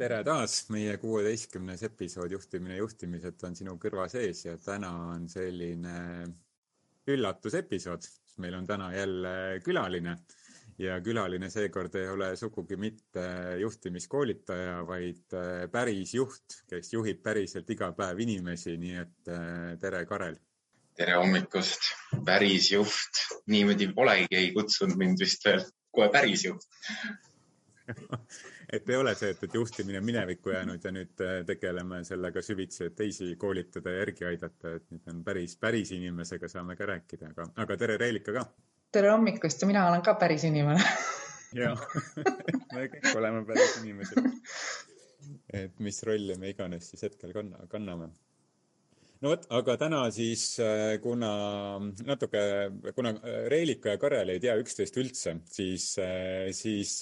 tere taas, meie kuueteistkümnes episood Juhtimine juhtimiselt on sinu kõrva sees ja täna on selline üllatusepisood, sest meil on täna jälle külaline. Ja külaline seekord ei ole sugugi mitte juhtimiskoolitaja, vaid äh, päris juht, kes juhib päriselt iga päev inimesi, nii et äh, tere, Karel. tere hommikust, päris juht, niimoodi polegi, ei kutsunud mind vist veel kohe päris juht et ei ole see, et, et juhtimine minevikku jäänud ja nüüd äh, tegeleme sellega süvitsi, et teisi koolitada ja järgi aidata, et nüüd on päris, päris inimesega saame ka rääkida, aga, aga tere, Reelika ka. tere hommikust ja mina olen ka päris inimene ja me kõik oleme päris inimesed. et mis rolli me iganes siis hetkel kanna, kanname no vot, aga täna siis, äh, kuna natuke, kuna Reelika ja Karel ei tea üksteist üldse, siis, äh, siis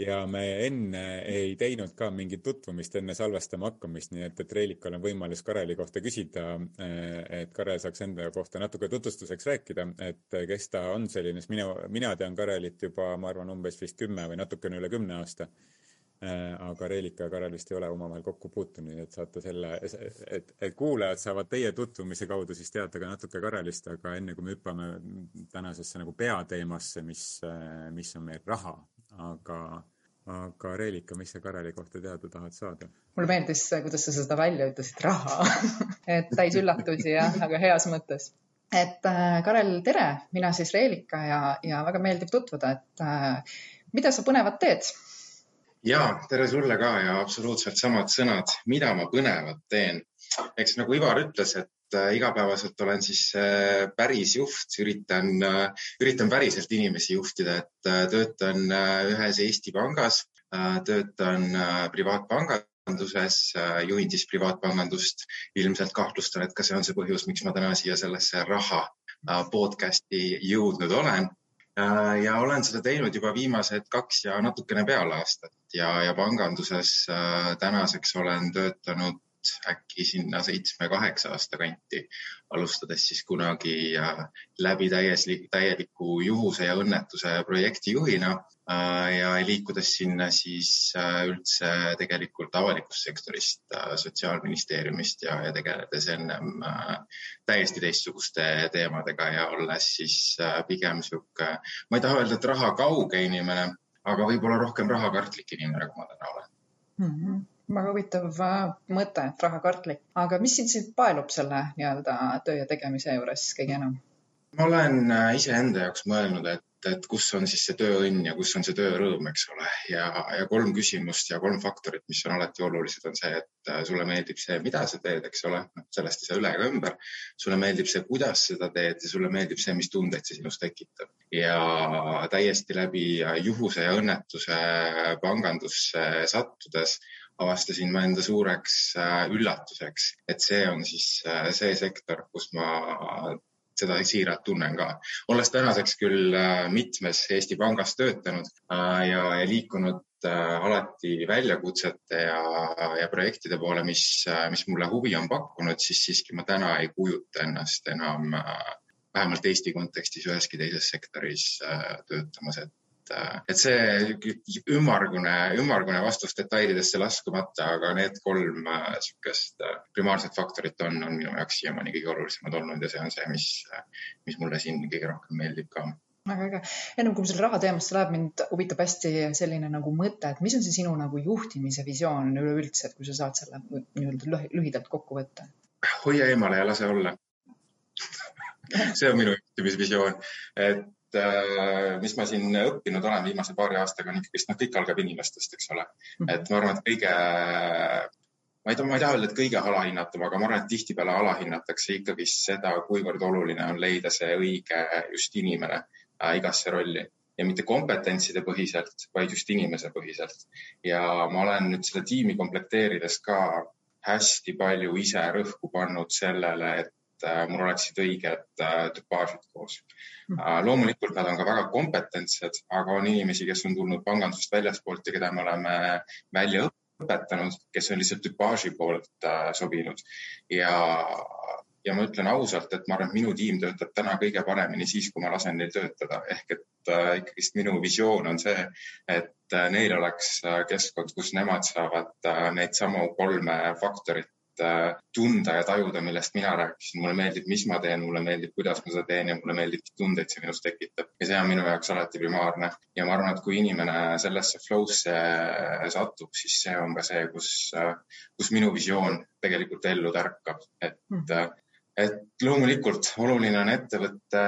ja me enne ei teinud ka mingit tutvumist enne salvestama hakkamist, nii et, et Reilikal on võimalus Kareli kohta küsida, eh, et Karel saaks enda kohta natuke tutvustuseks rääkida, et kes ta on selline, sest mina, mina tean Karelit juba, ma arvan, umbes vist kümme või natukene üle kümne aasta. Eh, aga Reelika ja Karel vist ei ole omavahel kokku puutunud, nii et saate selle, et, et kuulajad saavad teie tutvumise kaudu siis teada ka natuke Karelist, aga enne kui me hüppame tänasesse nagu peateemasse, mis, mis on meil raha, aga aga Reelika, mis sa Kareli kohta teada tahad saada? mulle meeldis, kuidas sa seda välja ütlesid, raha et täis üllatusi jah, aga heas mõttes. et äh, Karel, tere, mina siis Reelika ja, ja väga meeldiv tutvuda, et äh, mida sa põnevat teed? ja tere sulle ka ja absoluutselt samad sõnad, mida ma põnevat teen. eks nagu Ivar ütles, et igapäevaselt olen siis äh, päris juht, üritan, äh, üritan päriselt inimesi juhtida, et töötan ühes Eesti pangas, töötan privaatpanganduses, juhin siis privaatpangandust. ilmselt kahtlustan, et ka see on see põhjus, miks ma täna siia sellesse raha podcast'i jõudnud olen ja olen seda teinud juba viimased kaks ja natukene peale aastat ja, ja panganduses tänaseks olen töötanud äkki sinna seitsme-kaheksa aasta kanti, alustades siis kunagi äh, läbi täieslik, täieliku juhuse ja õnnetuse projektijuhina äh, ja liikudes sinna siis äh, üldse tegelikult avalikust sektorist, Sotsiaalministeeriumist ja, ja tegeledes ennem täiesti teistsuguste teemadega ja olles siis pigem sihuke, ma ei taha öelda, et raha kauge inimene, aga võib-olla rohkem rahakartlik inimene, kui ma täna olen mm. -hmm väga huvitav äh, mõte, rahakartlik, aga mis sind siis paelub selle nii-öelda töö ja tegemise juures kõige enam? ma olen äh, iseenda jaoks mõelnud, et, et kus on siis see tööõnn ja kus on see töörõõm, eks ole, ja, ja kolm küsimust ja kolm faktorit, mis on alati olulised, on see, et äh, sulle meeldib see, mida sa teed, eks ole, noh, sellest ei saa üle ega ümber. sulle meeldib see, kuidas seda teed ja sulle meeldib see, mis tundeid see sinus tekitab ja täiesti läbi juhuse ja õnnetuse pangandusse sattudes avastasin ma enda suureks äh, üllatuseks, et see on siis äh, see sektor, kus ma seda siiralt tunnen ka. olles tänaseks küll äh, mitmes Eesti pangas töötanud ja, ja liikunud alati väljakutsete ja, ja projektide poole, mis, mis mulle huvi on pakkunud, siis siiski ma täna ei kujuta ennast enam vähemalt Eesti kontekstis üheski teises sektoris töötamas, et et, et see ümmargune, ümmargune vastus detailidesse laskumata, aga need kolm äh, äh, primaarset faktorit on, on minu jaoks siiamaani kõige olulisemad olnud ja see on see, mis, mis mulle siin kõige rohkem meeldib ka väga äge. ennem kui me selle raha teemasse läheb, mind huvitab hästi selline nagu mõte, et mis on see sinu nagu juhtimise visioon üleüldse, et kui sa saad selle nii-öelda lühidalt kokku võtta? hoia eemale ja lase olla see on minu juhtimisvisioon, et Äh, mis ma siin õppinud olen viimase paari aastaga, on ikkagist, noh, kõik algab inimestest, eks ole. Mhm. et ma arvan, et kõige, ma ei taha, ma ei taha öelda, et kõige alahinnatum, aga ma arvan, et tihtipeale alahinnatakse ikkagist seda, kuivõrd oluline on leida see õige just inimene äh, igasse rolli ja mitte kompetentside põhiselt, vaid just inimese põhiselt. ja ma olen nüüd seda tiimi komplekteerides ka hästi palju ise rõhku pannud sellele, et äh, mul oleksid õiged tüpaažid koos. Äh, loomulikult nad on ka väga kompetentsed, aga on inimesi, kes on tulnud pangandusest väljaspoolt ja keda me oleme välja õpetanud, kes on lihtsalt tüpaaži poolt äh, sobinud. Ja ja ma ütlen ausalt, et ma arvan, et minu tiim töötab täna kõige paremini siis, kui ma lasen neil töötada, ehk et äh, ikkagist minu visioon on see, et äh, neil oleks äh, keskkond, kus nemad saavad äh, neid samu kolme faktorit äh, tunda ja tajuda, millest mina rääkisin. mulle meeldib, mis ma teen, mulle meeldib, kuidas ma seda teen ja mulle meeldib, mis tundeid see minus tekitab ja see on minu jaoks alati primaarne. ja ma arvan, et kui inimene sellesse flow'sse satub, siis see on ka see, kus, äh, kus minu visioon tegelikult ellu tärkab, et mm et loomulikult oluline on ettevõtte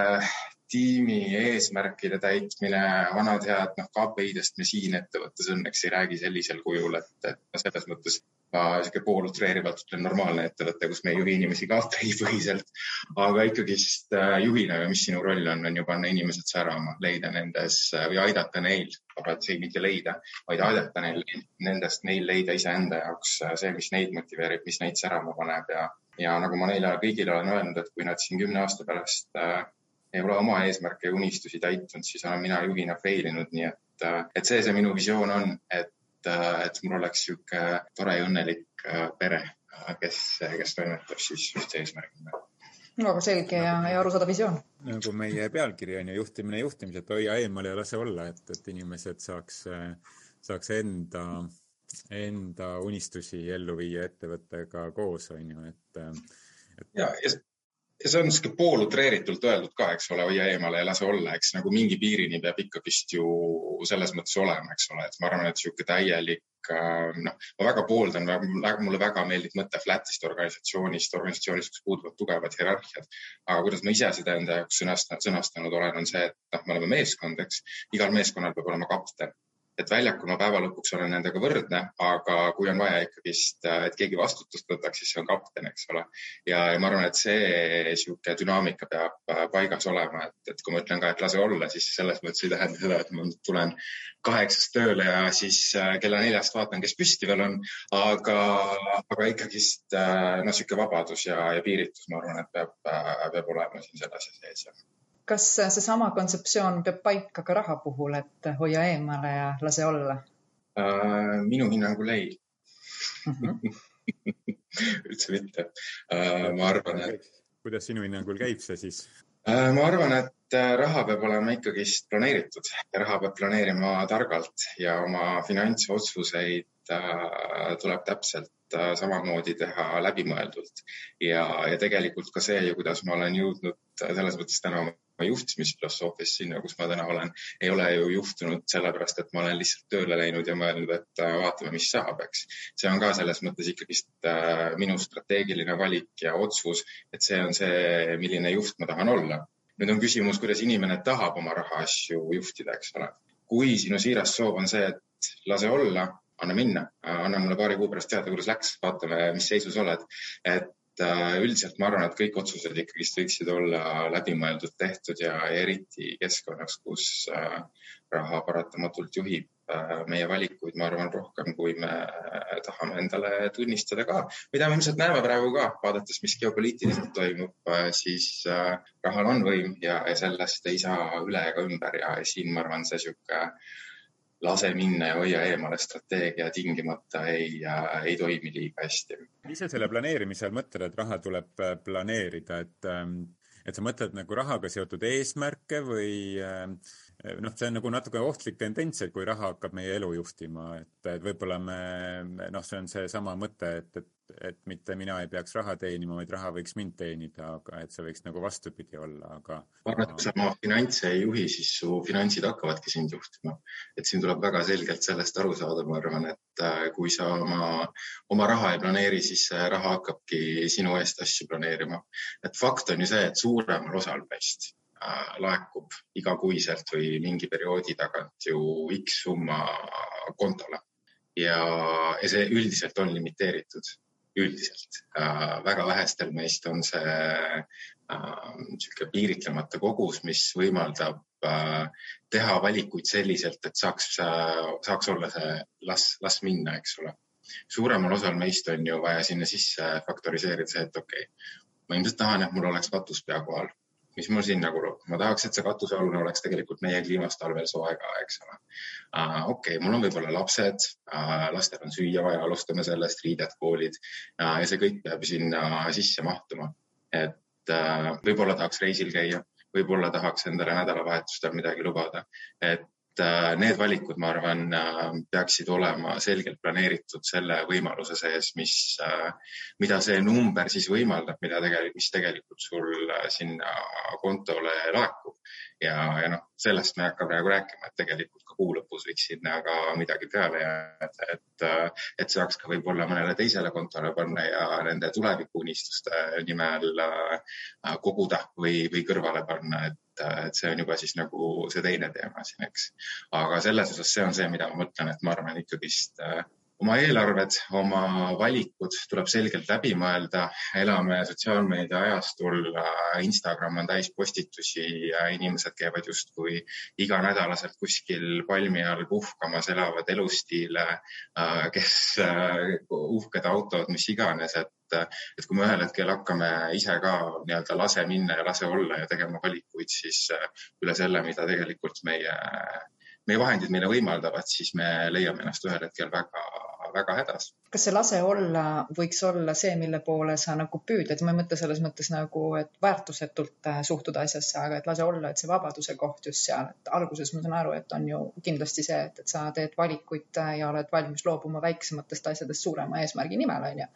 tiimi eesmärkide täitmine, vanad head noh, KPI-dest me siin ettevõttes õnneks ei räägi sellisel kujul, et, et selles mõttes ma sihuke poolutreerivalt ütlen normaalne ettevõte, kus me ei juhi inimesi KPI põhiselt, aga ikkagist äh, juhina mis sinu roll on, on ju panna inimesed särama, leida nendes või aidata neil, vabalt see mitte leida, vaid aidata neil nendest, neil leida iseenda jaoks äh, see, mis neid motiveerib, mis neid särama paneb ja ja nagu ma neile kõigile olen öelnud, et kui nad siin kümne aasta pärast äh, ei ole oma eesmärke ja unistusi täitnud, siis olen mina juhina fail inud, nii et, äh, et see see minu visioon on, et, äh, et mul oleks niisugune tore ja õnnelik äh, pere, kes, kes toimetab siis ühte eesmärgi väga selge ja, ja arusaadav visioon. nagu meie pealkiri on ju juhtimine juhtimiselt, hoia eemal ja lase olla, et, et inimesed saaks, saaks enda enda unistusi ellu viia ettevõttega koos, on ju, et, et.... ja, ja see on niisugune poolutreeritult öeldud ka, eks ole, hoia eemale ja lase olla, eks nagu mingi piirini peab ikkagist ju selles mõttes olema, eks ole, et ma arvan, et niisugune täielik noh, ma väga pooldan, mulle väga meeldib mõte flat'ist organisatsioonist, organisatsioonist, kus puuduvad tugevad hierarhiad. aga kuidas ma ise seda enda jaoks sõnastanud olen, on see, et noh, me oleme meeskond, eks, igal meeskonnal peab olema kapten et väljakul ma päeva lõpuks olen nendega võrdne, aga kui on vaja ikkagist, et keegi vastutust võtaks, siis see on kapten, eks ole. ja, ja ma arvan, et see niisugune dünaamika peab äh, paigas olema, et, et kui ma ütlen ka, et lase olla, siis selles mõttes ei tähenda seda, et ma tulen kaheksast tööle ja siis äh, kella neljast vaatan, kes püsti veel on, aga, aga ikkagist äh, noh, niisugune vabadus ja, ja piiritus, ma arvan, et peab, peab olema siin selles sees kas seesama kontseptsioon peab paika ka raha puhul, et hoia eemale ja lase olla uh,? minu hinnangul ei mm. -hmm. üldse mitte uh,. ma arvan, et. kuidas sinu hinnangul käib see siis uh,? ma arvan, et raha peab olema ikkagist planeeritud ja raha peab planeerima targalt ja oma finantsotsuseid tuleb täpselt samamoodi teha läbimõeldult ja, ja tegelikult ka see, kuidas ma olen jõudnud selles mõttes täna juhtimisfilosoofiast sinna, kus ma täna olen, ei ole ju juhtunud sellepärast, et ma olen lihtsalt tööle läinud ja mõelnud, et äh, vaatame, mis saab, eks. see on ka selles mõttes ikkagist äh, minu strateegiline valik ja otsus, et see on see, milline juht ma tahan olla. nüüd on küsimus, kuidas inimene tahab oma rahaasju juhtida, eks ole. kui sinu siiras soov on see, et lase olla, anna minna, anna mulle paari kuu pärast teada, kuidas läks, vaatame, mis seisus oled. et Äh, üldiselt ma arvan, et kõik otsused ikkagist võiksid olla läbimõeldud tehtud ja eriti keskkonnas, kus äh, raha paratamatult juhib äh, meie valikuid, ma arvan, rohkem, kui me tahame endale tunnistada ka, mida me ilmselt näeme praegu ka, vaadates, mis geopoliitiliselt toimub, siis rahal on võim ja, ja sellest ei saa üle ega ümber ja siin ma arvan, see niisugune lase minna ja hoia eemale strateegia tingimata ei, ei toimi liiga hästi. sa selle planeerimise all mõtled, et raha tuleb äh, planeerida, et, ähm, et sa mõtled nagu rahaga seotud eesmärke või äh, noh, see on nagu natuke ohtlik tendents, et kui raha hakkab meie elu juhtima, et, et võib-olla me noh, see on seesama mõte, et, et et mitte mina ei peaks raha teenima, vaid raha võiks mind teenida, aga et see võiks nagu vastupidi olla, aga. ma arvan, et kui sa oma finantse ei juhi, siis su finantsid hakkavadki sind juhtima. et siin tuleb väga selgelt sellest aru saada, ma arvan, et äh, kui sa oma, oma raha ei planeeri, siis raha hakkabki sinu eest asju planeerima. et fakt on ju see, et suuremal osal meist äh, laekub igakuiselt või mingi perioodi tagant ju X summa kontole ja, ja see üldiselt on limiteeritud üldiselt. Äh, väga vähestel meist on see niisugune äh, piiritlemata kogus, mis võimaldab äh, teha valikuid selliselt, et saaks, saaks olla see las, las minna, eks ole. suuremal osal meist on ju vaja sinna sisse faktoriseerida see, et okei okay,, ma ilmselt tahan, et mul oleks katus pea kohal mis mul sinna kulub, ma tahaks, et see katusealune oleks tegelikult meie kliimast talvel soe ka, eks ole uh,. okei okay,, mul on võib-olla lapsed uh,, lastel on süüa vaja, alustame sellest, riided, koolid uh, ja see kõik peab sinna sisse mahtuma. et äh, võib-olla tahaks reisil käia, võib-olla tahaks endale nädalavahetustel midagi lubada, et need valikud, ma arvan, peaksid olema selgelt planeeritud selle võimaluse sees, mis, mida see number siis võimaldab, mida tegelikult, mis tegelikult sul sinna kontole laekub. Ja, ja noh, sellest me ei hakka praegu rääkima, et tegelikult ka kuu lõpus võiks sinna ka midagi peale jääda, et, et saaks ka võib-olla mõnele teisele kontole panna ja nende tulevikuunistuste nimel äh, koguda või, või kõrvale panna, et et see on juba siis nagu see teine teema siin, eks. aga selles osas see on see, mida ma mõtlen, et ma arvan ikkagist äh, oma eelarved, oma valikud tuleb selgelt läbi mõelda. elame sotsiaalmeedia ajastul, Instagram on täis postitusi ja inimesed käivad justkui iganädalaselt kuskil palmi all puhkamas, elavad elustiile, kes uhked autod, mis iganes, et et kui me ühel hetkel hakkame ise ka nii-öelda lase minna ja lase olla ja tegema valikuid, siis üle selle, mida tegelikult meie, meie vahendid meile võimaldavad, siis me leiame ennast ühel hetkel väga väga hädas. kas see lase olla võiks olla see, mille poole sa nagu püüdled, ma ei mõtle selles mõttes nagu, et väärtusetult äh, suhtuda asjasse, aga et lase olla, et see vabaduse koht just seal, et alguses ma saan aru, et on ju kindlasti see, et, et sa teed valikuid äh, ja oled valmis loobuma väiksematest asjadest suurema eesmärgi nimel, onju.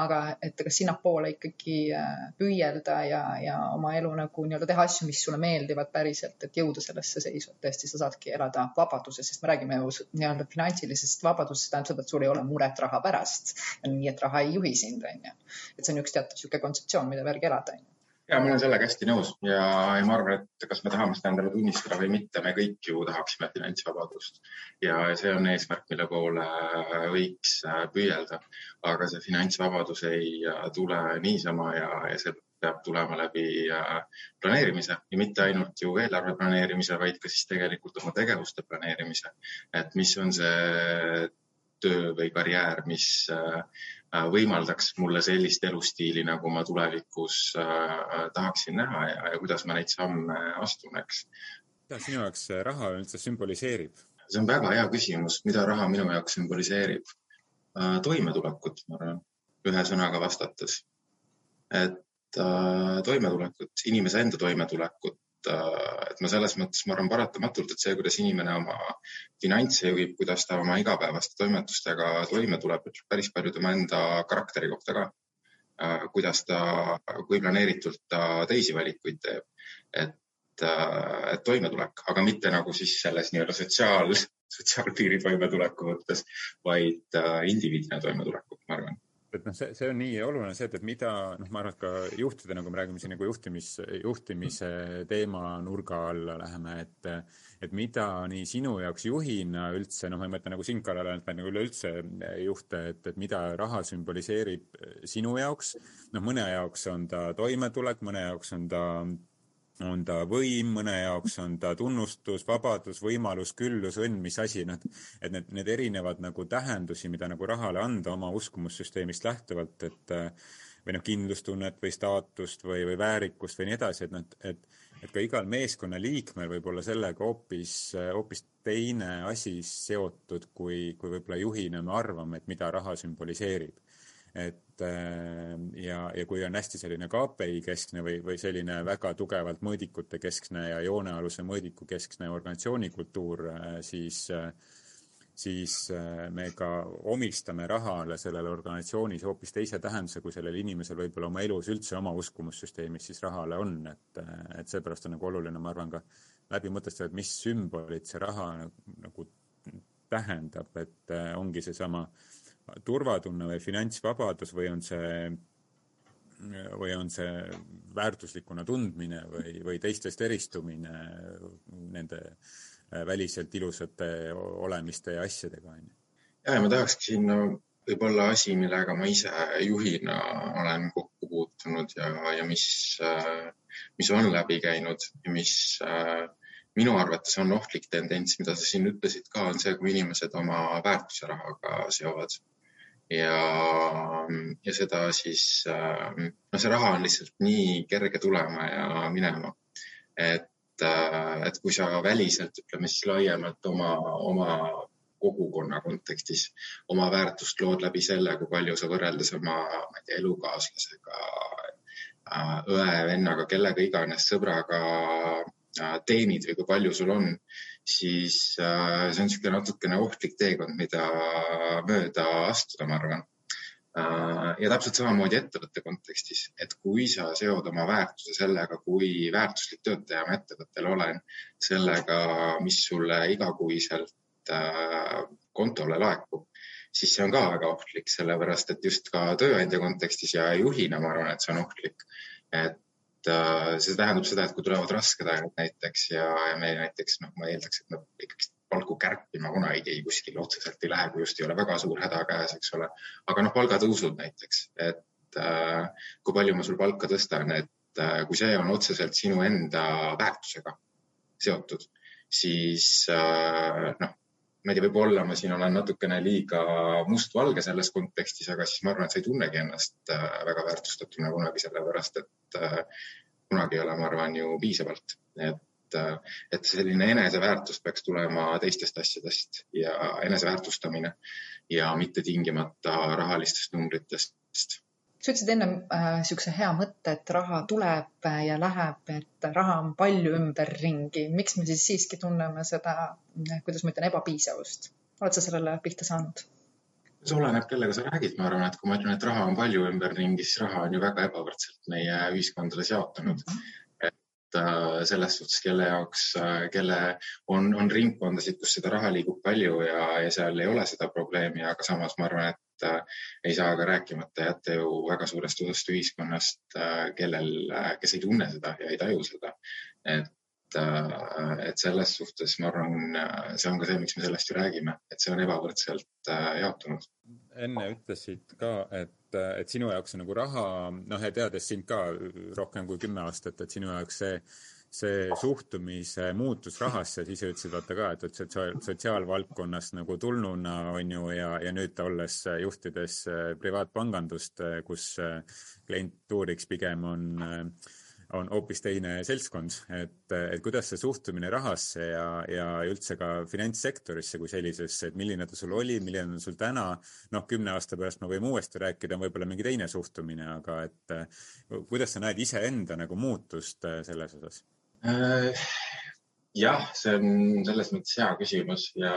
aga et kas sinnapoole ikkagi äh, püüelda ja, ja oma elu nagu nii-öelda teha asju, mis sulle meeldivad päriselt, et jõuda sellesse seisu, et tõesti sa saadki elada vabaduses, sest me räägime ju nii-öelda finantsilisest vabadusest, tähendab seda, et sul ei ole muret raha pärast. nii et raha ei juhi sind, onju. et see on üks teatav niisugune kontseptsioon, mida järgi elada, onju ja ma olen sellega hästi nõus ja, ja ma arvan, et kas me tahame seda endale tunnistada või mitte, me kõik ju tahaksime finantsvabadust ja see on eesmärk, mille poole võiks äh, püüelda. aga see finantsvabadus ei äh, tule niisama ja, ja see peab tulema läbi äh, planeerimise ja mitte ainult ju eelarve planeerimise, vaid ka siis tegelikult oma tegevuste planeerimise. et mis on see töö või karjäär, mis äh, äh, võimaldaks mulle sellist elustiili, nagu ma tulevikus äh, tahaksin näha ja, ja kuidas ma neid samme astun, eks. mida sinu jaoks raha üldse sümboliseerib? see on väga hea küsimus, mida raha minu jaoks sümboliseerib? toimetulekut, ma arvan, ühe sõnaga vastates. et toimetulekut, inimese enda toimetulekut, et ma selles mõttes, ma arvan paratamatult, et see, kuidas inimene oma finantse juhib, kuidas ta oma igapäevaste toimetustega toime tuleb, ütleb päris palju tema enda karakteri kohta ka. kuidas ta, kui planeeritult ta teisi valikuid teeb. et, et toimetulek, aga mitte nagu siis selles nii-öelda sotsiaal, sotsiaalpiiri toimetuleku mõttes, vaid indiviidina toimetulekut, ma arvan et noh, see, see on nii oluline see, et, et mida noh, ma arvan, et ka juhtidena, kui me räägime siin nagu juhtimis, juhtimise teema nurga alla läheme, et et mida nii sinu jaoks juhina üldse, noh, ma ei mõtle nagu sind, Karel, vaid nagu üleüldse juhte, et, et mida raha sümboliseerib sinu jaoks. noh, mõne jaoks on ta toimetulek, mõne jaoks on ta on ta võim, mõne jaoks on ta tunnustus, vabadus, võimalus, küllus, õnn, mis asi, noh, et need, need erinevad nagu tähendusi, mida nagu rahale anda oma uskumussüsteemist lähtuvalt, et või noh, kindlustunnet või staatust või, või väärikust või nii edasi, et noh, et, et ka igal meeskonnaliikmel võib olla sellega hoopis, hoopis teine asi seotud, kui, kui võib-olla juhina me arvame, et mida raha sümboliseerib et äh, ja, ja kui on hästi selline KPI keskne või, või selline väga tugevalt mõõdikute keskne ja joonealuse mõõdiku keskne organisatsioonikultuur, äh, siis siis äh, me ka omistame rahale sellele organisatsioonis hoopis teise tähenduse, kui sellel inimesel võib-olla oma elus üldse oma uskumussüsteemis siis rahale on, et, et seepärast on nagu oluline, ma arvan, ka läbi mõtestada, et mis sümbolit see raha nagu, nagu tähendab, et ongi seesama äh, turvatunne või finantsvabadus või on see, või on see väärtuslikuna tundmine või, või teistest eristumine nende äh, väliselt ilusate olemiste ja asjadega, on ju. ja, ja ma tahakski siin võib-olla asi, millega ma ise juhina olen kokku puutunud ja, ja mis, äh, mis on läbi käinud ja mis äh, minu arvates on ohtlik tendents, mida sa siin ütlesid ka, on see, kui inimesed oma väärtuse rahaga seovad ja, ja seda siis, noh, see raha on lihtsalt nii kerge tulema ja minema. et, äh, et kui sa väliselt, ütleme siis laiemalt oma, oma kogukonna kontekstis oma väärtust lood läbi selle, kui palju sa võrreldes oma, ma ei tea, elukaaslasega õe, vennaga, kellega iganes, sõbraga teenid või kui palju sul on, siis see on niisugune natukene ohtlik teekond, mida mööda astuda, ma arvan ja täpselt samamoodi ettevõtte kontekstis, et kui sa seod oma väärtuse sellega, kui väärtuslik töötaja ma ettevõttel olen, sellega, mis sulle igakuiselt kontole laekub, siis see on ka väga ohtlik, sellepärast et just ka tööandja kontekstis ja juhina ma arvan, et see on ohtlik. et äh, see tähendab seda, et kui tulevad rasked ajad näiteks ja, ja me näiteks noh, ma eeldaks, et me ikkagi palku kärpima kunagi kuskil otseselt ei lähe, kui just ei ole väga suur häda käes, eks ole. aga noh, palgatõusud näiteks, et äh, kui palju ma sul palka tõstan, et äh, kui see on otseselt sinu enda väärtusega seotud, siis äh, noh, ma ei tea, võib-olla ma siin olen natukene liiga mustvalge selles kontekstis, aga siis ma arvan, et sa ei tunnegi ennast äh, väga väärtustatuna kunagi, sellepärast et äh, kunagi ei ole, ma arvan, ju piisavalt. et, äh, et selline eneseväärtus peaks tulema teistest asjadest ja eneseväärtustamine ja mitte tingimata rahalistest numbritest sa ütlesid ennem niisuguse äh, hea mõtte, et raha tuleb ja läheb, et raha on palju ümberringi. miks me siis siiski tunneme seda, kuidas ma ütlen, ebapiisavust? oled sa sellele pihta saanud? see oleneb, kellega sa räägid, ma arvan, et kui ma ütlen, et raha on palju ümberringi, siis raha on ju väga ebavõrdselt meie ühiskondades jaotunud mm. -hmm äh, selles suhtes, kelle jaoks, äh, kelle on, on ringkondasid, kus seda raha liigub palju ja, ja seal ei ole seda probleemi, aga samas ma arvan, et äh, ei saa ka rääkimata jätta ju väga suurest osast ühiskonnast, äh, kellel, äh, kes ei tunne seda ja ei taju seda. et, et selles suhtes ma arvan, see on ka see, miks me sellest ju räägime, et see on ebavõrdselt jaotunud. enne ütlesid ka, et, et sinu jaoks on nagu raha, noh, ja teades sind ka rohkem kui kümme aastat, et sinu jaoks see see suhtumise muutus rahasse, siis ütlesid vaata ka, et sotsiaal, sotsiaalvaldkonnast nagu tulnuna on ju ja, ja nüüd olles juhtides äh, privaatpangandust, äh, kus äh, klientuuriks pigem on, on hoopis teine seltskond, et, et kuidas see suhtumine rahasse ja, ja üldse ka finantssektorisse kui sellisesse, et milline ta sul oli, milline on sul täna, noh, kümne aasta pärast me võime uuesti rääkida, on võib-olla mingi teine suhtumine, aga et kuidas sa näed iseenda nagu muutust selles osas? Äh, jah, see on selles mõttes hea küsimus ja,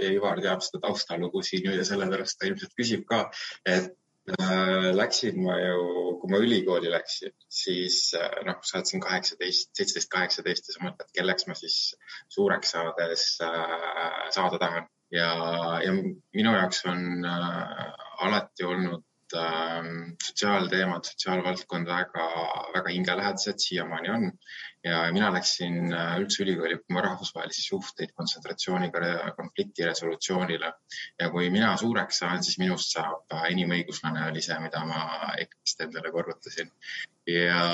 ja Ivar teab seda taustalugu siin ju ja sellepärast ta ilmselt küsib ka, et äh, läksin ma ju, kui ma ülikooli läksin, siis äh, noh, sa oled siin kaheksateist, seitseteist, kaheksateist ja sa mõtled, kelleks ma siis suureks saades saada tahan. Ja, ja minu jaoks on alati olnud äh, sotsiaalteemad, sotsiaalvaldkond väga, väga hingelähedased, siiamaani on. ja mina läksin äh, üldse ülikooli õppima rahvusvahelisi suhteid kontsentratsiooniga konflikti resolutsioonile. ja kui mina suureks saan, siis minust saab äh, inimõiguslane, oli see, mida ma EKRE-st endale korrutasin. ja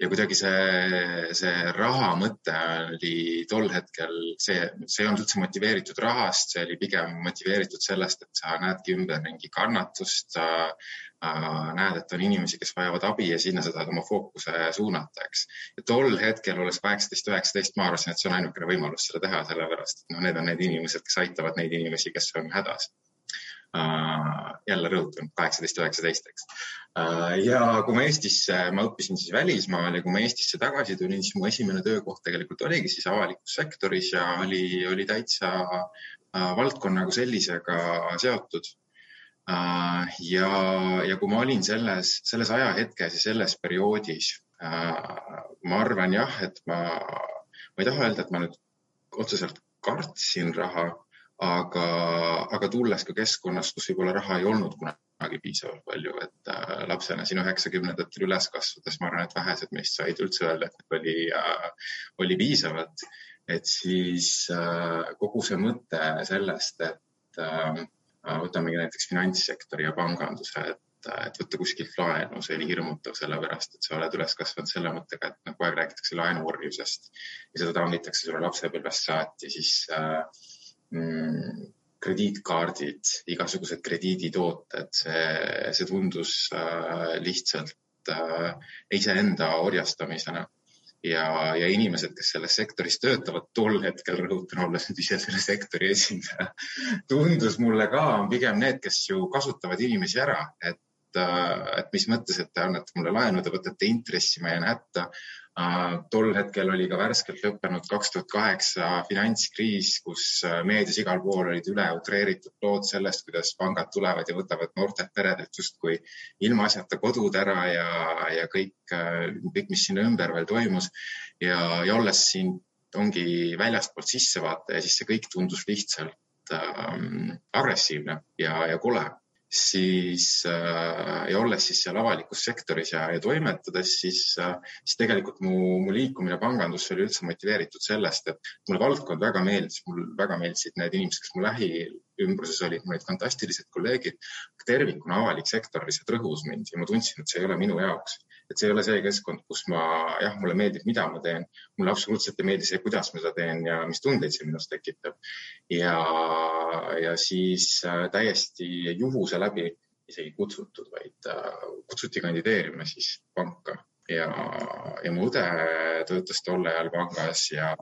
ja kuidagi see, see raha mõte oli tol hetkel see, see ei olnud üldse motiveeritud rahast, see oli pigem motiveeritud sellest, et sa näedki ümberringi kannatust, äh, näed, et on inimesi, kes vajavad abi ja sinna sa tahad oma fookuse suunata, eks. ja tol hetkel, olles kaheksateist, üheksateist, ma arvasin, et see on ainukene võimalus seda teha, sellepärast et noh, need on need inimesed, kes aitavad neid inimesi, kes on hädas jälle rõhutan, kaheksateist, üheksateist, eks. Äh, ja kui ma Eestisse, ma õppisin siis välismaal ja kui ma Eestisse tagasi tulin, siis mu esimene töökoht tegelikult oligi siis avalikus sektoris ja oli, oli täitsa äh, valdkonnaga sellisega seotud ja, ja kui ma olin selles, selles ajahetkes ja selles perioodis, ma arvan jah, et ma, ma ei taha öelda, et ma nüüd otseselt kartsin raha, aga, aga tulles ka keskkonnast, kus võib-olla raha ei olnud kunagi piisavalt palju, et äh, lapsena siin üheksakümnendatel üles kasvades ma arvan, et vähesed meist said üldse öelda, et oli äh,, oli piisavalt. et siis äh, kogu see mõte sellest, et äh, võtamegi näiteks finantssektori ja panganduse, et et võtta kuskilt laenu, see oli hirmutav, sellepärast et sa oled üles kasvanud selle mõttega, et kogu aeg räägitakse laenuorjusest ja seda tammitakse sulle lapsepõlvest saati, siis äh, krediitkaardid, igasugused krediiditooted, see, see tundus äh, lihtsalt äh, iseenda orjastamisena. ja, ja inimesed, kes selles sektoris töötavad, tol hetkel rõhutan, olles nüüd ise selle sektori esindaja, tundus mulle ka pigem need, kes ju kasutavad inimesi ära, et et mis mõttes, et te annate mulle laenu, te võtate intressi, ma jään hätta tol hetkel oli ka värskelt lõppenud kaks tuhat kaheksa finantskriis, kus uh, meedias igal pool olid üle utreeritud lood sellest, kuidas pangad tulevad ja võtavad noortelt peredelt justkui ilmaasjata kodud ära ja, ja kõik, uh, kõik, mis sinna ümber veel toimus. ja, ja olles siin ongi väljastpoolt sissevaataja, siis see kõik tundus lihtsalt ähm, agressiivne ja, ja kole siis äh, ja olles siis seal avalikus sektoris ja, ja toimetades, siis, äh, siis tegelikult mu, mu liikumine pangandusse oli üldse motiveeritud sellest, et mulle valdkond väga meeldis, mul väga meeldisid need inimesed, kes mu lähiümbruses olid, mul olid fantastilised kolleegid. tervikuna avalik sektor lihtsalt rõhus mind ja ma tundsin, et see ei ole minu jaoks et see ei ole see keskkond, kus ma, jah, mulle meeldib, mida ma teen, mulle absoluutselt ei meeldi see, kuidas ma seda teen ja mis tundeid see minus tekitab. ja, ja siis äh, täiesti juhuse läbi isegi kutsutud, vaid äh, kutsuti kandideerima siis panka ja, ja mu õde töötas tol ajal pangas ja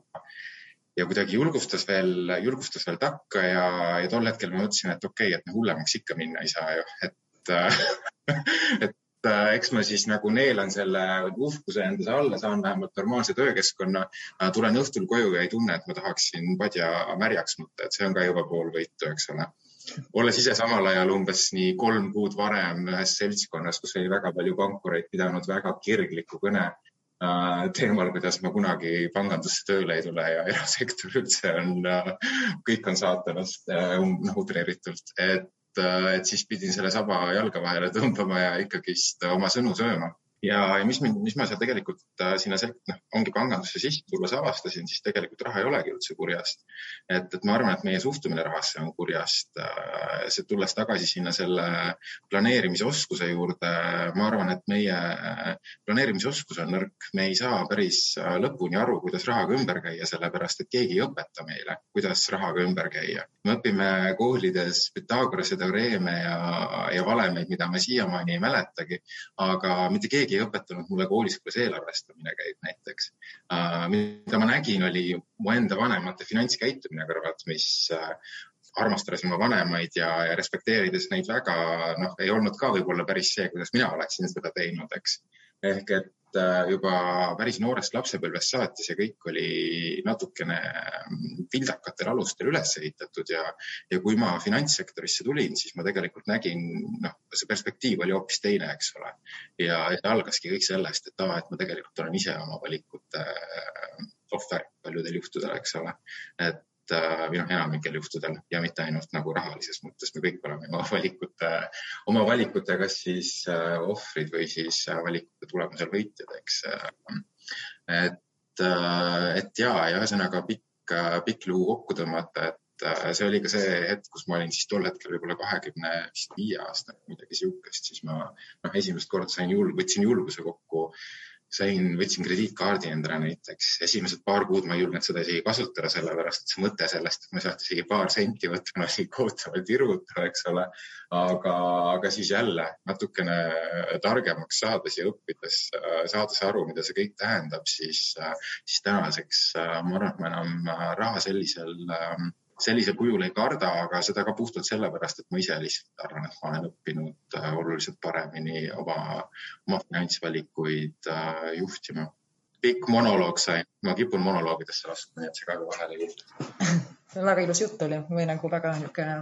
ja kuidagi julgustas veel, julgustas veel takka ja, ja tol hetkel ma mõtlesin, et okei okay,, et hullemaks ikka minna ei saa ju, et et Äh, eks ma siis nagu neelan selle uhkuse endas alla, saan vähemalt normaalse töökeskkonna, äh, tulen õhtul koju ja ei tunne, et ma tahaksin padja märjaks nutta, et see on ka juba pool võitu, eks ole. olles ise samal ajal umbes nii kolm kuud varem ühes seltskonnas, kus oli väga palju pankureid, pidanud väga kirgliku kõne äh, teemal, kuidas ma kunagi pangandusse tööle ei tule ja erasektor üldse on, kõik on saatanast noh, utreeritult, et Äh, et siis pidin selle saba jalga vahele tõmbama ja ikkagist oma sõnu sööma ja, ja mis mind, mis ma seal tegelikult äh, sinna, noh, ongi pangandusse sisse tulles avastasin, siis tegelikult raha ei olegi üldse kurjast. et, et ma arvan, et meie suhtumine rahasse on kurjast äh,. see, tulles tagasi sinna selle planeerimisoskuse juurde, ma arvan, et meie äh, planeerimisoskus on nõrk, me ei saa päris äh, lõpuni aru, kuidas rahaga ümber käia, sellepärast et keegi ei õpeta meile, kuidas rahaga ümber käia. me õpime koolides Pythagorase teoreeme ja, ja valemeid, mida ma siiamaani ei mäletagi, aga mitte keegi keegi ei õpetanud mulle koolis, kuidas eelarvestamine käib näiteks uh,. mida ma nägin, oli mu enda vanemate finantskäitumine kõrvalt, mis uh, armastades oma vanemaid ja, ja respekteerides neid väga, noh, ei olnud ka võib-olla päris see, kuidas mina oleksin seda teinud, eks. ehk et Äh, juba päris noorest lapsepõlvest saati see kõik oli natukene mm, vildakatel alustel üles ehitatud ja, ja kui ma finantssektorisse tulin, siis ma tegelikult nägin, noh, see perspektiiv oli hoopis teine, eks ole. ja, ja algaski kõik sellest, et aa, et ma tegelikult olen ise oma valikute äh, ohver paljudel juhtudel, eks ole. et Äh, või noh, enamikel juhtudel ja mitte ainult nagu rahalises mõttes, me kõik oleme oma valikute, oma valikute, kas siis äh, ohvrid või siis äh, valikute tulemusel võitjad, eks. et, et ja, ja ühesõnaga pikk, pikk lugu kokku tõmmata, et see oli ka see hetk, kus ma olin siis tol hetkel võib-olla kahekümne vist viie aastane, midagi sihukest, siis ma noh, esimest korda sain julg-, võtsin julguse kokku sain, võtsin krediitkaardi endale näiteks. esimesed paar kuud ma ei julgenud seda isegi kasutada, sellepärast et see mõte sellest, et ma sealt isegi paar senti võtan, oli kohutavalt hirmutav, eks ole. aga, aga siis jälle natukene targemaks saades ja õppides, saades aru, mida see kõik tähendab, siis, siis tänaseks ma arvan, et ma enam raha sellisel sellisel kujul ei karda, aga seda ka puhtalt sellepärast, et ma ise lihtsalt arvan, et ma olen õppinud äh, oluliselt paremini oma, oma finantsvalikuid äh, juhtima. pikk monoloog sai, ma kipun monoloogidesse laskma, nii et segage vahele juurde väga ilus jutt oli või nagu väga niisugune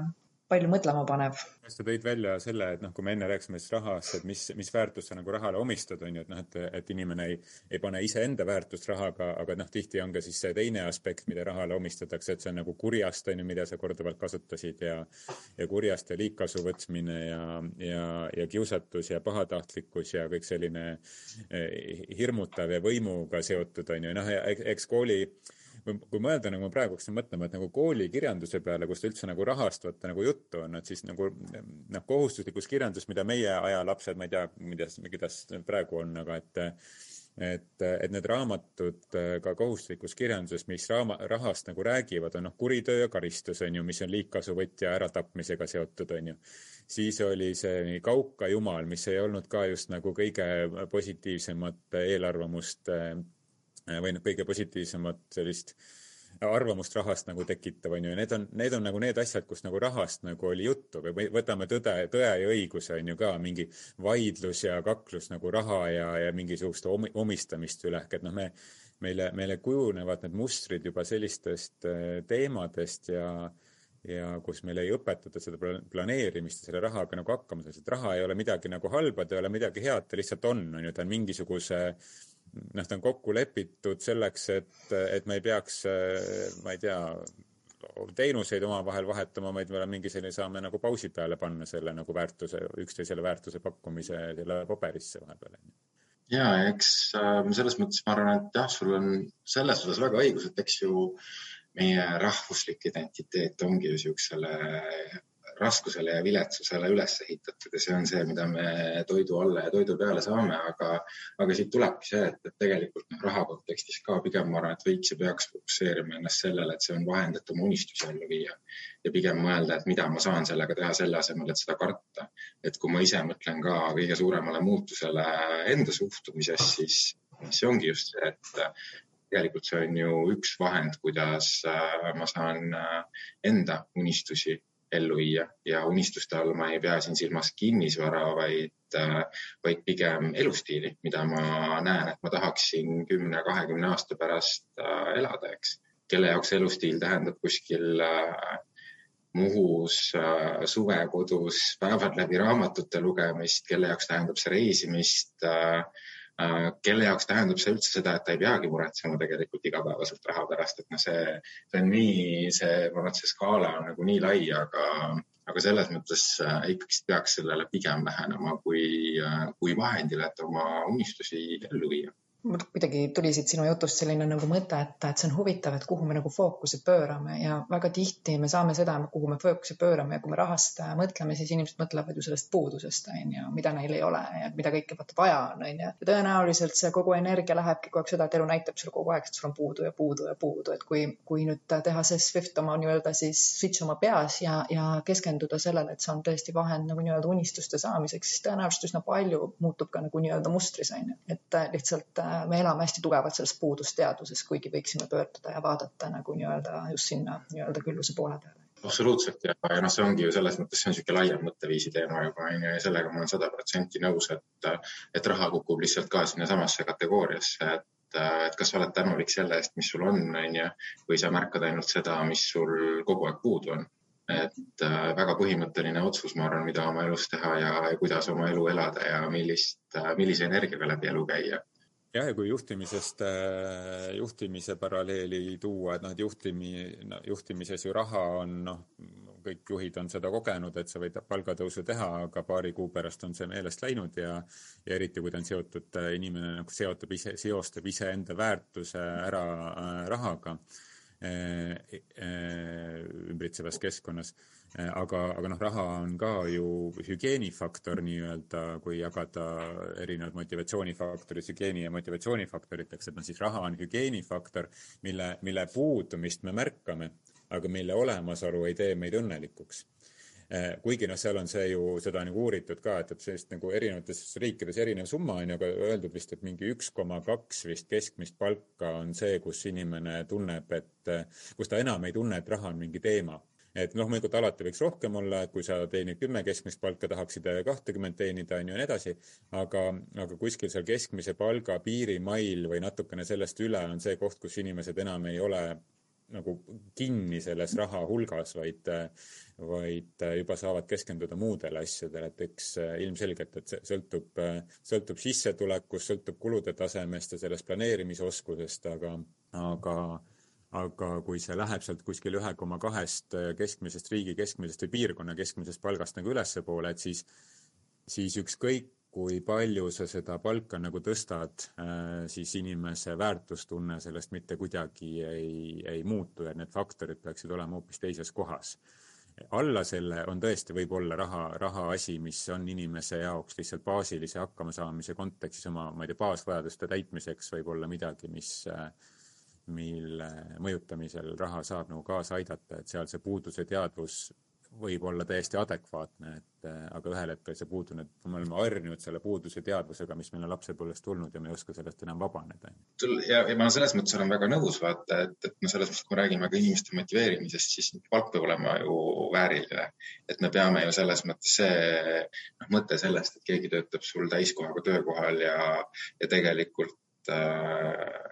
palju mõtlema panev. sa tõid välja selle, et noh, kui me enne rääkisime siis rahast, et mis, mis väärtust sa nagu rahale omistad, on ju, et noh, et, et inimene ei, ei pane iseenda väärtust rahaga, aga noh, tihti on ka siis see teine aspekt, mida rahale omistatakse, et see on nagu kurjast, on ju, mida sa korduvalt kasutasid ja ja kurjast ja liigkasu võtmine ja, ja, ja kiusatus ja pahatahtlikkus ja kõik selline eh, hirmutav ja võimuga seotud, on ju, noh, eks kooli kui, mõelda nagu ma praegu hakkasin mõtlema, et nagu koolikirjanduse peale, kus üldse nagu rahast võtta nagu juttu on, et siis nagu noh, kohustuslikus kirjandus, mida meie aja lapsed, ma ei tea, kuidas, kuidas praegu on, aga et et, et need raamatud ka kohustuslikus kirjanduses, mis raama, rahast nagu räägivad, on noh, kuritöö ja karistus on ju, mis on liigkasuvõtja äratapmisega seotud, on ju. siis oli see Kauka jumal, mis ei olnud ka just nagu kõige positiivsemat eelarvamust või noh, kõige positiivsemat sellist arvamust rahast nagu tekitab, on ju, ja need on, need on nagu need asjad, kus nagu rahast nagu oli juttu. Või võtame tõde, tõe ja õiguse on ju ka mingi vaidlus ja kaklus nagu raha ja, ja mingisugust omistamist üle, ehk et noh, me, meile, meile kujunevad need mustrid juba sellistest äh, teemadest ja ja kus meil ei õpetata seda planeerimist ja selle rahaga nagu hakkama saada, et raha ei ole midagi nagu halba, ta ei ole midagi head, ta lihtsalt on, on ju, ta on mingisuguse noh, ta on kokku lepitud selleks, et, et me ei peaks, ma ei tea, teenuseid omavahel vahetama, vaid me oleme mingi selline, saame nagu pausi peale panna selle nagu väärtuse, üksteisele väärtuse pakkumise selle paberisse vahepeal. ja eks äh, selles mõttes ma arvan, et jah, sul on selles osas väga õigus, et eks ju meie rahvuslik identiteet ongi ju niisugusele raskusele ja viletsusele üles ehitatud ja see on see, mida me toidu alla ja toidu peale saame, aga, aga siit tulebki see, et, et tegelikult noh, raha kontekstis ka pigem ma arvan, et võiks ja peaks fokusseerima ennast sellele, et see on vahend, et oma unistusi ellu viia ja pigem mõelda, et mida ma saan sellega teha, selle asemel, et seda karta. et kui ma ise mõtlen ka kõige suuremale muutusele enda suhtumises, siis see ongi just see, et tegelikult see on ju üks vahend, kuidas äh, ma saan äh, enda unistusi ellu viia ja unistuste all ma ei pea siin silmas kinnisvara, vaid, äh, vaid pigem elustiili, mida ma näen, et ma tahaksin kümne, kahekümne aasta pärast äh, elada, eks. kelle jaoks elustiil tähendab kuskil äh, Muhus suvekodus päevad läbi raamatute lugemist, kelle jaoks tähendab see reisimist Äh, kelle jaoks tähendab see üldse seda, et ta ei peagi muretsema tegelikult igapäevaselt raha pärast, et noh, see, see on nii, see, ma arvan, et see skaala on nagu nii lai, aga, aga selles mõttes äh, ikkagi peaks sellele pigem lähenema kui, äh, kui vahendile, et oma unistusi ellu viia kuidagi tuli siit sinu jutust selline nagu mõte, et, et see on huvitav, et kuhu me nagu fookuse pöörame ja väga tihti me saame seda, kuhu me fookuse pöörame ja kui me rahast mõtleme, siis inimesed mõtlevad ju sellest puudusest, on ju, mida neil ei ole ja mida kõike vaata vaja on, on ju. ja tõenäoliselt see kogu energia lähebki kogu aeg seda, et elu näitab sulle kogu aeg, et sul on puudu ja puudu ja puudu, et kui, kui nüüd teha see Swift oma nii-öelda siis switch oma peas ja, ja keskenduda sellele, et see on tõesti vahend nagu nii-öelda unistuste saamiseks, siis tõenäoliselt üsna palju muutub ka nagu nii-öelda mustris, on ju. et lihtsalt me elame hästi tugevalt selles puudusteaduses, kuigi võiksime pöörduda ja vaadata nagu nii-öelda just sinna nii-öelda külluse poole peale. Absoluutselt ja, ja noh, see ongi ju selles mõttes, see on niisugune laiem mõtteviisi teema juba onju ja sellega ma olen sada protsenti nõus, et, et raha kukub lihtsalt ka sinnasamasse kategooriasse, et, et kas sa oled tänulik selle eest, mis sul on, onju, või sa märkad ainult seda, mis sul kogu aeg puudu on. et äh, väga põhimõtteline otsus, ma arvan, mida oma elus teha ja, ja kuidas oma elu elada ja millist, millise energiaga läbi elu käia jah, ja kui juhtimisest, äh, juhtimise paralleeli tuua, et noh, et juhtimi, no, juhtimises ju raha on noh, kõik juhid on seda kogenud, et sa võid palgatõusu teha, aga paari kuu pärast on see meelest läinud ja ja eriti, kui ta on seotud, äh, inimene nagu seotab ise, seostab iseenda väärtuse ära äh, rahaga ümbritsevas keskkonnas aga, aga noh, raha on ka ju hügieenifaktor nii-öelda, kui jagada erinevad motivatsioonifaktorid hügieeni ja motivatsioonifaktoriteks, et noh, siis raha on hügieenifaktor, mille, mille puudumist me märkame, aga mille olemasolu ei tee meid õnnelikuks. Äh, kuigi noh, seal on see ju, seda on ju uuritud ka, et, et sellist nagu erinevates riikides erinev summa on ju, aga öeldud vist, et mingi üks koma kaks vist keskmist palka on see, kus inimene tunneb, et, kus ta enam ei tunne, et raha on mingi teema et loomulikult alati võiks rohkem olla, et kui sa teenid kümme keskmist palka, tahaksid kahtekümmet teenida, on ju, ja nii edasi. aga, aga kuskil seal keskmise palga piirimail või natukene sellest üle on see koht, kus inimesed enam ei ole nagu kinni selles raha hulgas, vaid, vaid juba saavad keskenduda muudele asjadele, et eks ilmselgelt, et see sõltub, sõltub sissetulekust, sõltub kulude tasemest ja sellest planeerimisoskusest, aga, aga aga kui see läheb sealt kuskil ühe koma kahest äh, keskmisest, riigi keskmisest või piirkonna keskmisest palgast nagu ülespoole, et siis, siis ükskõik, kui palju sa seda palka nagu tõstad, äh, siis inimese väärtustunne sellest mitte kuidagi ei, ei muutu ja need faktorid peaksid olema hoopis teises kohas. alla selle on tõesti, võib olla raha, rahaasi, mis on inimese jaoks lihtsalt baasilise hakkamasaamise kontekstis oma, ma ei tea, baasvajaduste täitmiseks võib olla midagi, mis äh, mille mõjutamisel raha saab nagu kaasa aidata, et seal see puuduse teadvus võib olla täiesti adekvaatne, et aga ühel hetkel see puudune, me oleme harjunud selle puuduse teadvusega, mis meil on lapsepõlvest tulnud ja me ei oska sellest enam vabaneda. ja, ja ma selles mõttes olen väga nõus, vaata, et, et no selles mõttes, kui me räägime ka inimeste motiveerimisest, siis palk peab olema ju vääriline. et me peame ju selles mõttes see noh, mõte sellest, et keegi töötab sul täiskohaga töökohal ja, ja tegelikult äh,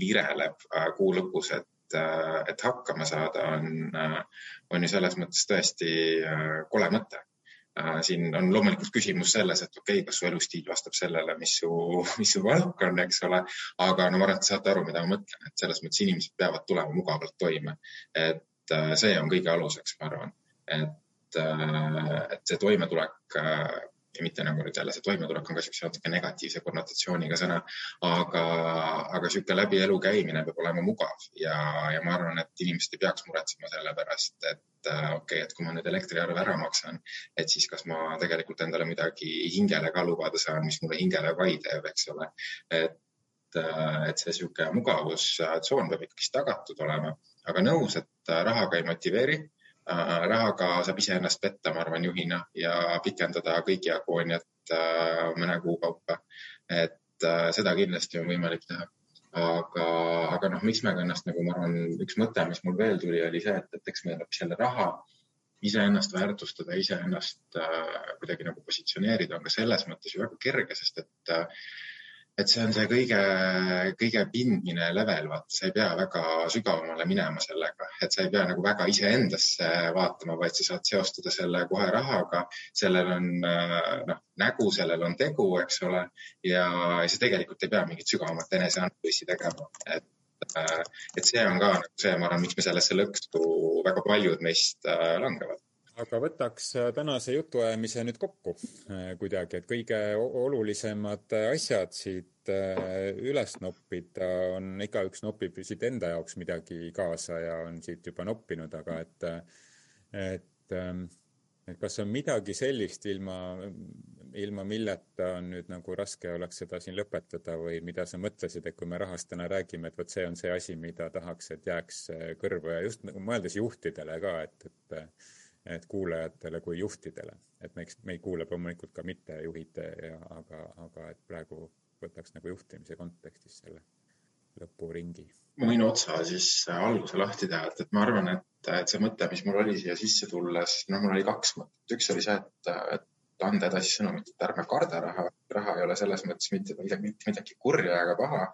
vireleb äh, kuu lõpus, et Äh, et hakkama saada, on, äh, on ju selles mõttes tõesti kole mõte. siin on loomulikult küsimus selles, et okei okay,, kas su elustiil vastab sellele, mis su, mis su palk on, eks ole. aga no ma arvan, et te saate aru, mida ma mõtlen, et selles mõttes inimesed peavad tulema mugavalt toime. et see on kõige aluseks, ma arvan, et, et see toimetulek ja mitte nagu nüüd jälle see toimetulek on ka siukse natuke negatiivse konnotatsiooniga sõna, aga, aga sihuke läbi elu käimine peab olema mugav ja, ja ma arvan, et inimesed ei peaks muretsema selle pärast, et äh, okei okay,, et kui ma nüüd elektriarve ära maksan, et siis kas ma tegelikult endale midagi hingele ka lubada saan, mis mulle hingele vai teeb, eks ole. et äh, et see niisugune mugavustsoon peab ikkagist tagatud olema, aga nõus, et rahaga ei motiveeri Äh, rahaga saab iseennast petta, ma arvan, juhina ja pikendada kõigi agooniat äh, mõne kuu kaupa. et äh, seda kindlasti on võimalik teha. aga, aga noh, miks me ka ennast nagu, ma arvan, üks mõte, mis mul veel tuli, oli see, et, et eks me läbi selle raha iseennast väärtustada, iseennast äh, kuidagi nagu positsioneerida on ka selles mõttes ju väga kerge, sest et äh, et see on see kõige, kõige pindmine level, vaata, sa ei pea väga sügavamale minema sellega, et sa ei pea nagu väga iseendasse vaatama, vaid sa saad seostada selle kohe rahaga. sellel on noh, nägu, sellel on tegu, eks ole, ja sa tegelikult ei pea mingit sügavamat eneseanalüüsi tegema, et et see on ka nagu see, ma arvan, miks me sellesse lõksu väga paljud meist äh, langevad aga võtaks äh, tänase jutuajamise nüüd kokku äh, kuidagi, et kõige olulisemad asjad siit äh, üles noppida on, igaüks nopib siit enda jaoks midagi kaasa ja on siit juba noppinud, aga et, et, ähm, et kas on midagi sellist, ilma, ilma milleta on nüüd nagu raske oleks seda siin lõpetada või mida sa mõtlesid, et kui me rahast täna räägime, et vot see on see asi, mida tahaks, et jääks kõrvu ja just nagu mõeldes juhtidele ka, et, et et kuulajatele kui juhtidele, et me, eks meid kuulab loomulikult ka mittejuhid ja aga, aga et praegu võtaks nagu juhtimise kontekstis selle lõpuringi. ma võin otsa siis alguse lahti teha, et, et ma arvan, et, et see mõte, mis mul oli siia sisse tulles, noh, mul oli kaks mõtet, üks oli see, et, et anda edasi sõnumit, et ärme karda raha. raha ei ole selles mõttes mitte midagi, mitte midagi kurja ega paha.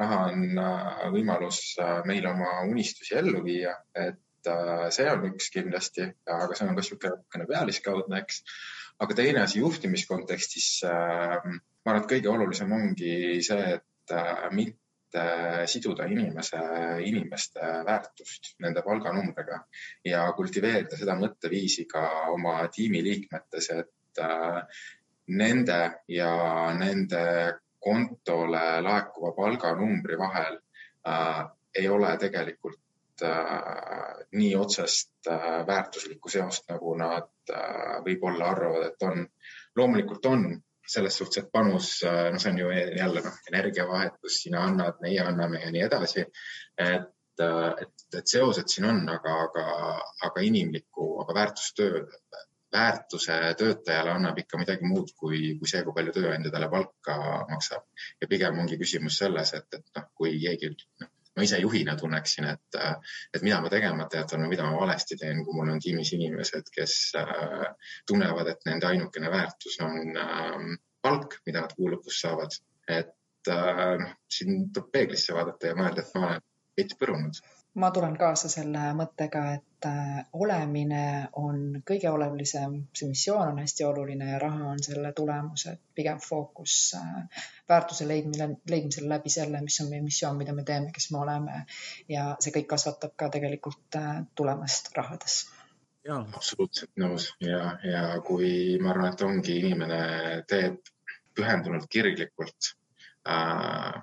raha on äh, võimalus äh, meil oma unistusi ellu viia, et Äh, see on üks kindlasti, aga see on ka niisugune pealiskaudne, eks. aga teine asi juhtimiskontekstis, äh, ma arvan, et kõige olulisem ongi see, et äh, mitte siduda inimese, inimeste väärtust nende palganumbriga ja kultiveerida seda mõtteviisi ka oma tiimiliikmetes, et nende ja nende kontole laekuva palganumbri vahel äh, ei ole tegelikult äh, nii otsest äh, väärtuslikku seost, nagu nad äh, võib-olla arvavad, et on. loomulikult on selles suhtes, et panus, äh, no see on ju jälle noh, energiavahetus, sina annad, meie anname ja nii edasi. et, äh, et, et seosed siin on, aga, aga, aga inimlikku, aga väärtustöö, väärtuse töötajale annab ikka midagi muud kui, kui see, kui palju tööandja talle palka maksab. ja pigem ongi küsimus selles, et, et noh, kui keegi noh, ma ise juhina tunneksin, et, et mida ma tegemata jätan või mida ma valesti teen, kui mul on tiimis inimesed, kes äh, tunnevad, et nende ainukene väärtus on äh, palk, mida nad kuu lõpus saavad. et äh, noh, siin tuleb peeglisse vaadata ja mõelda, et ma olen veits põrunud ma tulen kaasa selle mõttega, et äh, olemine on kõige olulisem, see missioon on hästi oluline ja raha on selle tulemus, et pigem fookus äh, väärtuse leidmine, leidmisele läbi selle, mis on meie missioon, mida me teeme, kes me oleme. ja see kõik kasvatab ka tegelikult äh, tulemast rahades. Jaa, absoluutselt nõus. Ja, ja kui ma arvan, et ongi inimene teeb pühendunult kirglikult äh,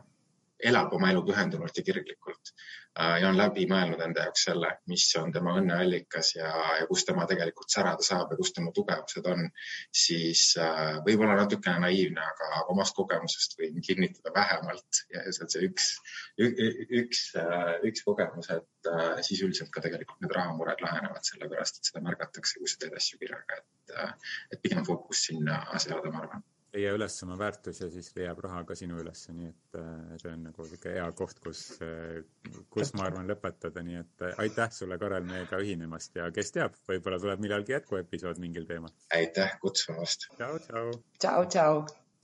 elab oma elu pühendunult ja kirglikult ja on läbi mõelnud enda jaoks selle, mis on tema õnneallikas ja, ja kus tema tegelikult särada saab ja kus tema tugevused on, siis äh, võib-olla natukene naiivne, aga omast kogemusest võin kinnitada vähemalt ja see on see üks, üks, äh, üks kogemus, et siis üldiselt ka tegelikult need rahamured lahenevad, sellepärast et seda märgatakse, kui sa teed asju kirjaga, et, et pigem fookus sinna seada, ma arvan leia üles oma väärtus ja siis leiab raha ka sinu ülesse, nii et äh, see on nagu sihuke hea koht, kus, äh, kus ma arvan lõpetada, nii et äh, aitäh sulle, Karel, meiega ühinemast ja kes teab, võib-olla tuleb millalgi jätkuepisood mingil teemal. aitäh kutsumast. tšau, tšau. tšau, tšau.